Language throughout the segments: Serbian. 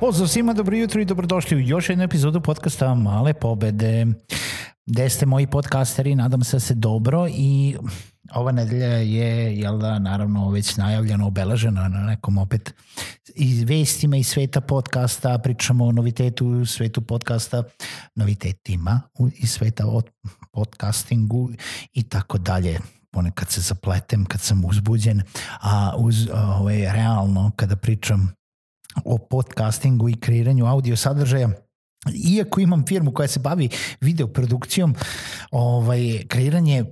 Pozdrav svima, dobro jutro i dobrodošli u još jednu epizodu podcasta Male pobede. Gde ste moji podcasteri, nadam se da se dobro i ova nedelja je, jel da, naravno već najavljeno, obelažena na nekom opet i vestima iz sveta podcasta, pričamo o novitetu u svetu podcasta, novitetima iz sveta od podcastingu i tako dalje ponekad se zapletem kad sam uzbuđen, a uz, ovaj, realno kada pričam o podcastingu i kreiranju audio sadržaja. Iako imam firmu koja se bavi video produkcijom, ovaj, kreiranje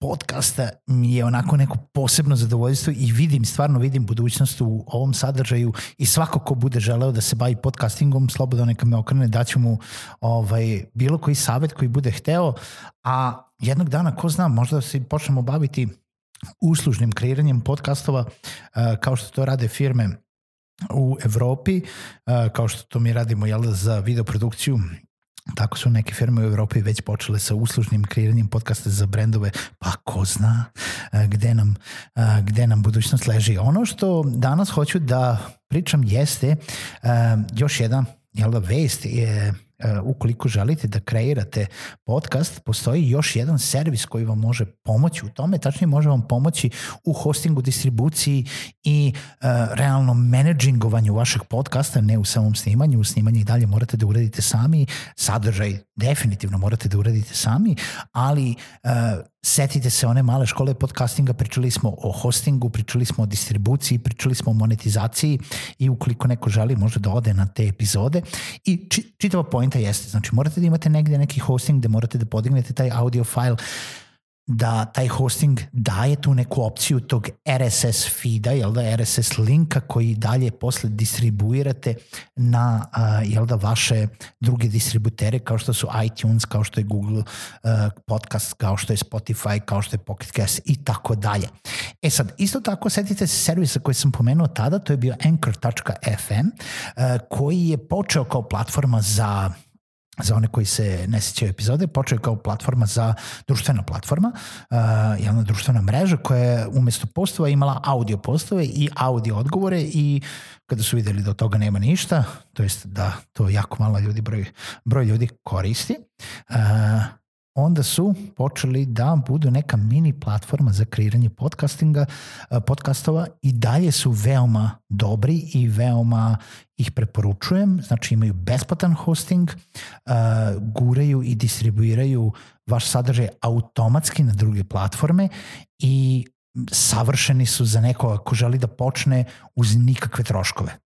podcasta mi je onako neko posebno zadovoljstvo i vidim, stvarno vidim budućnost u ovom sadržaju i svako ko bude želeo da se bavi podcastingom, slobodno neka me okrene, daću mu ovaj, bilo koji savet koji bude hteo, a jednog dana, ko zna, možda se počnemo baviti uslužnim kreiranjem podcastova uh, kao što to rade firme u Evropi, kao što to mi radimo jel, za videoprodukciju, Tako su neke firme u Evropi već počele sa uslužnim kreiranjem podcasta za brendove, pa ko zna gde nam, gde nam budućnost leži. Ono što danas hoću da pričam jeste još jedna jel da, vest je E, ukoliko želite da kreirate podcast, postoji još jedan servis koji vam može pomoći u tome, tačnije može vam pomoći u hostingu, distribuciji i uh, realno menadžingovanju vašeg podcasta, ne u samom snimanju, u snimanju i dalje morate da uradite sami, sadržaj definitivno morate da uradite sami, ali uh, setite se one male škole podcastinga, pričali smo o hostingu, pričali smo o distribuciji, pričali smo o monetizaciji i ukoliko neko želi može da ode na te epizode i čitava pojenta jeste, znači morate da imate negde neki hosting gde morate da podignete taj audio file da taj hosting daje tu neku opciju tog RSS feeda, jel da, RSS linka koji dalje posle distribuirate na, jel da, vaše druge distributere kao što su iTunes, kao što je Google podcast, kao što je Spotify, kao što je Pocket Cast i tako dalje. E sad, isto tako setite se servisa koji sam pomenuo tada, to je bio Anchor.fm koji je počeo kao platforma za za one koji se ne sećaju epizode, počeo je kao platforma za društvena platforma, uh, jedna društvena mreža koja je umesto postova imala audio postove i audio odgovore i kada su videli da od toga nema ništa, to jest da to jako malo ljudi, broj, broj ljudi koristi, uh, onda su počeli da budu neka mini platforma za kreiranje podcastinga, uh, podcastova i dalje su veoma dobri i veoma ih preporučujem, znači imaju besplatan hosting, uh, guraju i distribuiraju vaš sadržaj automatski na druge platforme i savršeni su za nekoga ko želi da počne uz nikakve troškove.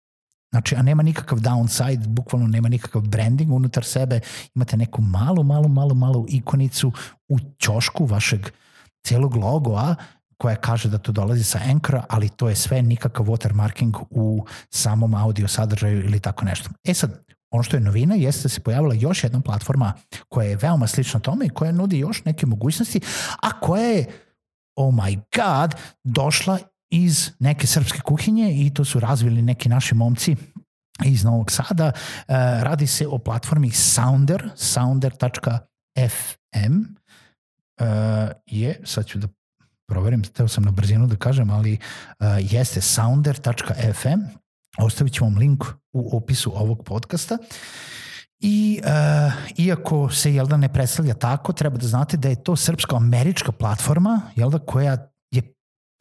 Znači, a nema nikakav downside, bukvalno nema nikakav branding unutar sebe, imate neku malu, malu, malu, malu ikonicu u ćošku vašeg celog logoa koja kaže da to dolazi sa Anchora, ali to je sve nikakav watermarking u samom audio sadržaju ili tako nešto. E sad, ono što je novina jeste da se pojavila još jedna platforma koja je veoma slična tome i koja nudi još neke mogućnosti, a koja je, oh my god, došla iz neke srpske kuhinje i to su razvili neki naši momci iz Novog Sada. E, radi se o platformi Sounder, sounder.fm e, je, sad ću da proverim, teo sam na brzinu da kažem, ali uh, jeste sounder.fm, ostavit ću vam link u opisu ovog podcasta. I uh, iako se jel da ne predstavlja tako, treba da znate da je to srpsko-američka platforma jel da, koja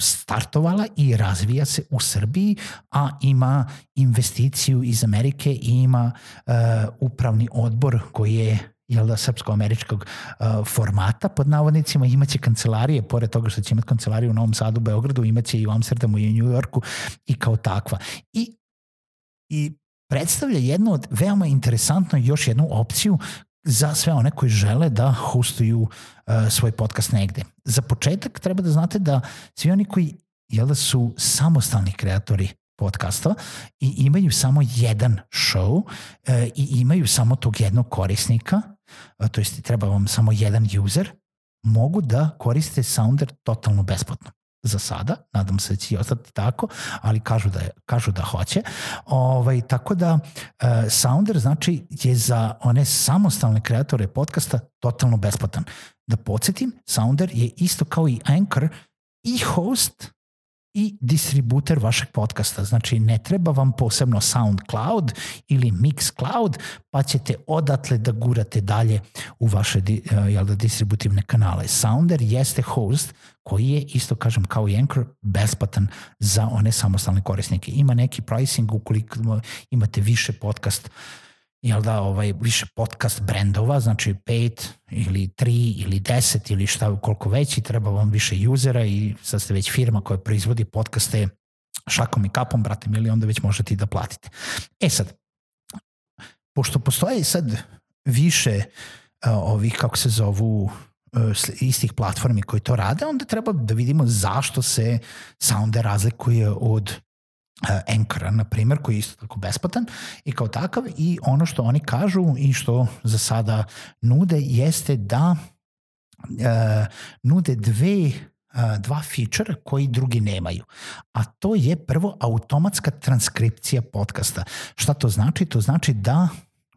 startovala i razvija se u Srbiji, a ima investiciju iz Amerike i ima uh, upravni odbor koji je jel da, srpsko-američkog uh, formata pod navodnicima, imaće kancelarije, pored toga što će imati kancelariju u Novom Sadu, Beogradu, imaće i u Amsterdamu i u New Yorku i kao takva. I, i predstavlja jednu od veoma interesantno još jednu opciju za sve one koji žele da hostuju uh, svoj podcast negde. Za početak treba da znate da svi oni koji jel da su samostalni kreatori podcasta i imaju samo jedan show e, i imaju samo tog jednog korisnika, e, to jest treba vam samo jedan user, mogu da koriste Sounder totalno besplatno za sada, nadam se da će ostati tako, ali kažu da, kažu da hoće. Ovaj, tako da e, Sounder znači je za one samostalne kreatore podcasta totalno besplatan. Da podsjetim, Sounder je isto kao i Anchor i host i distributer vašeg podcasta. Znači ne treba vam posebno SoundCloud ili Mixcloud, pa ćete odatle da gurate dalje u vaše uh, jel da, distributivne kanale. Sounder jeste host koji je, isto kažem kao i Anchor, besplatan za one samostalne korisnike. Ima neki pricing ukoliko imate više podcast jel da, ovaj, više podcast brendova, znači pet ili tri ili deset ili šta koliko veći, treba vam više usera i sad ste već firma koja proizvodi podcaste šakom i kapom, brate mili, onda već možete i da platite. E sad, pošto postoje sad više uh, ovih, kako se zovu, uh, istih platformi koji to rade, onda treba da vidimo zašto se Sounder razlikuje od Anchora, na primjer, koji je isto tako besplatan i kao takav i ono što oni kažu i što za sada nude jeste da uh, nude dve uh, dva feature koji drugi nemaju. A to je prvo automatska transkripcija podcasta. Šta to znači? To znači da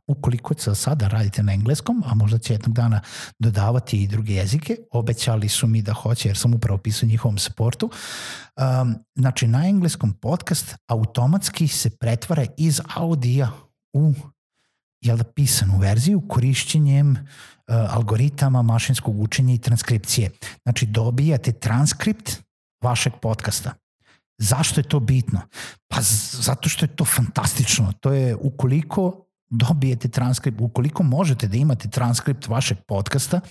ukoliko sada radite na engleskom, a možda će jednog dana dodavati i druge jezike, obećali su mi da hoće jer sam upravo pisao njihovom supportu. Um, znači na engleskom podcast automatski se pretvara iz audija u jel da, pisanu verziju korišćenjem uh, algoritama mašinskog učenja i transkripcije. Znači dobijate transkript vašeg podcasta. Zašto je to bitno? Pa zato što je to fantastično. To je ukoliko dobijete transkript, ukoliko možete da imate transkript vašeg podcasta,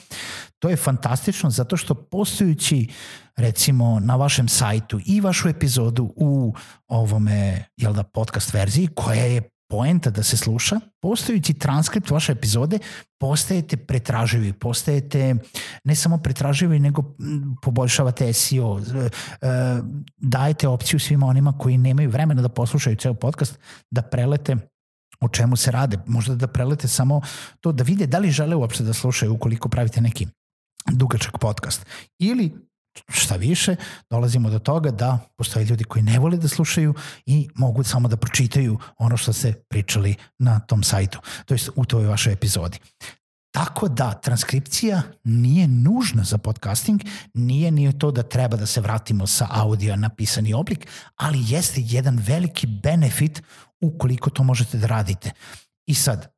to je fantastično zato što postojući recimo na vašem sajtu i vašu epizodu u ovome jel da, podcast verziji koja je poenta da se sluša, postojući transkript vaše epizode, postajete pretraživi, postajete ne samo pretraživi, nego poboljšavate SEO, e, dajete opciju svima onima koji nemaju vremena da poslušaju ceo podcast, da prelete o čemu se rade, možda da prelete samo to da vide da li žele uopšte da slušaju ukoliko pravite neki dugačak podcast. Ili šta više, dolazimo do toga da postoje ljudi koji ne vole da slušaju i mogu samo da pročitaju ono što ste pričali na tom sajtu, to jest u toj vašoj epizodi. Tako da transkripcija nije nužna za podcasting, nije ni to da treba da se vratimo sa audio na pisani oblik, ali jeste jedan veliki benefit ukoliko to možete da radite. I sad,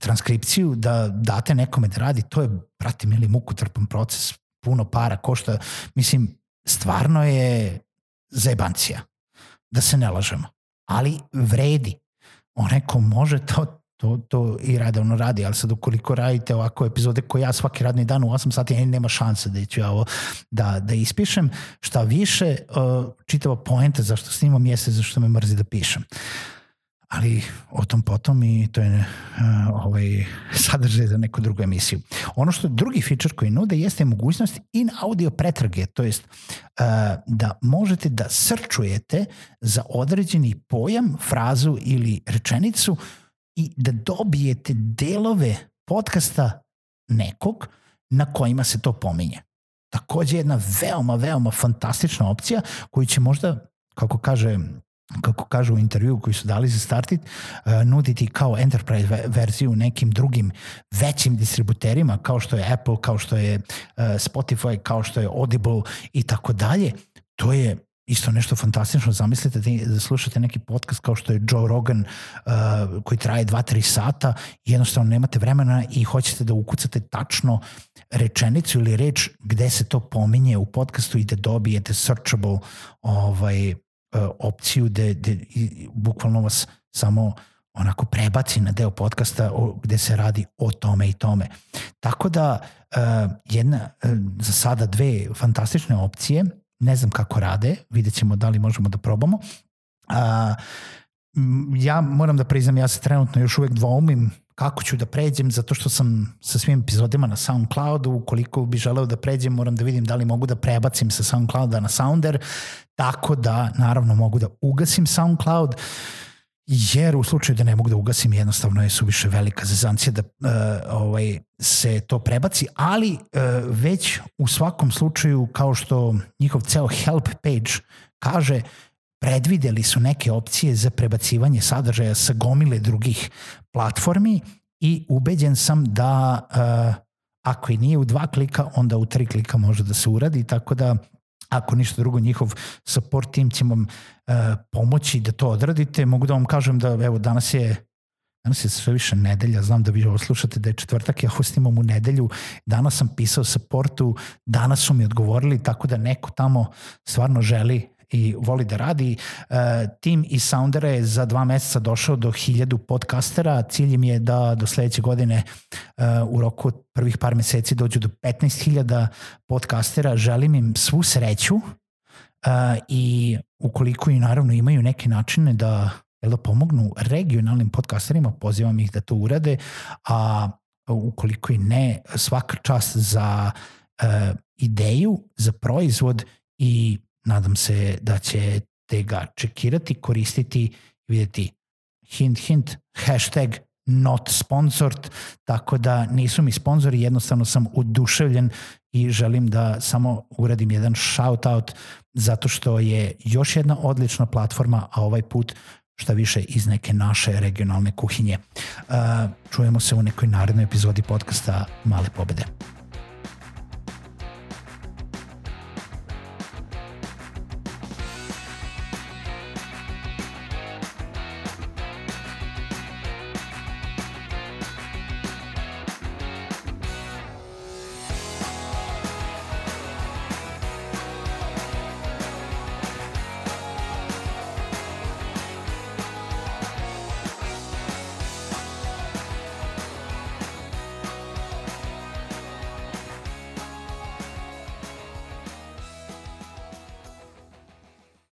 transkripciju da date nekome da radi, to je, brate mili, mukotrpan proces, puno para, košta, mislim, stvarno je zebancija, da se ne lažemo. Ali vredi. Onaj ko može to, to, to i redovno radi, ali sad ukoliko radite ovako epizode koje ja svaki radni dan u 8 sati, nema šanse da ću ja ovo da, da ispišem. Šta više, uh, čitava poenta zašto snimam jeste zašto me mrzi da pišem. Uh, ali o tom potom i to je uh, ovaj, sadržaj za neku drugu emisiju. Ono što drugi feature koji nude jeste mogućnost in audio pretrage, to jest uh, da možete da srčujete za određeni pojam, frazu ili rečenicu i da dobijete delove podcasta nekog na kojima se to pominje. Takođe jedna veoma, veoma fantastična opcija koju će možda, kako kaže kako kažu u intervju koji su dali za Startit, uh, nuditi kao enterprise verziju nekim drugim većim distributerima kao što je Apple, kao što je uh, Spotify, kao što je Audible i tako dalje. To je isto nešto fantastično. Zamislite da, da slušate neki podcast kao što je Joe Rogan uh, koji traje 2-3 sata i jednostavno nemate vremena i hoćete da ukucate tačno rečenicu ili reč gde se to pominje u podcastu i da dobijete searchable ovaj, uh, opciju da, da bukvalno vas samo onako prebaci na deo podcasta o, gde se radi o tome i tome. Tako da uh, jedna, uh, za sada dve fantastične opcije, ne znam kako rade, vidjet ćemo da li možemo da probamo. Uh, ja moram da priznam, ja se trenutno još uvek dvoumim kako ću da pređem, zato što sam sa svim epizodima na SoundCloudu, ukoliko bi želeo da pređem, moram da vidim da li mogu da prebacim sa SoundClouda na Sounder, tako da naravno mogu da ugasim SoundCloud, jer u slučaju da ne mogu da ugasim jednostavno je suviše velika zezancija da uh, ovaj, se to prebaci, ali uh, već u svakom slučaju kao što njihov ceo help page kaže, predvideli su neke opcije za prebacivanje sadržaja sa gomile drugih platformi i ubeđen sam da uh, ako i nije u dva klika, onda u tri klika može da se uradi, tako da ako ništa drugo njihov support tim će vam uh, pomoći da to odradite. Mogu da vam kažem da evo danas je Danas je sve više nedelja, znam da vi ovo slušate da je četvrtak, ja ovo snimam u nedelju, danas sam pisao supportu, danas su mi odgovorili, tako da neko tamo stvarno želi i voli da radi. Uh, tim i Soundera je za dva meseca došao do hiljadu podcastera. Cilj im je da do sledeće godine uh, u roku od prvih par meseci dođu do 15.000 podcastera. Želim im svu sreću uh, i ukoliko i naravno imaju neke načine da da pomognu regionalnim podcasterima, pozivam ih da to urade, a ukoliko i ne, svaka čast za uh, ideju, za proizvod i nadam se da ćete ga čekirati, koristiti vidjeti hint, hint, hashtag not sponsored, tako da nisu mi sponzori, jednostavno sam oduševljen i želim da samo uradim jedan shout out zato što je još jedna odlična platforma, a ovaj put šta više iz neke naše regionalne kuhinje. Uh, čujemo se u nekoj narednoj epizodi podcasta Male pobede.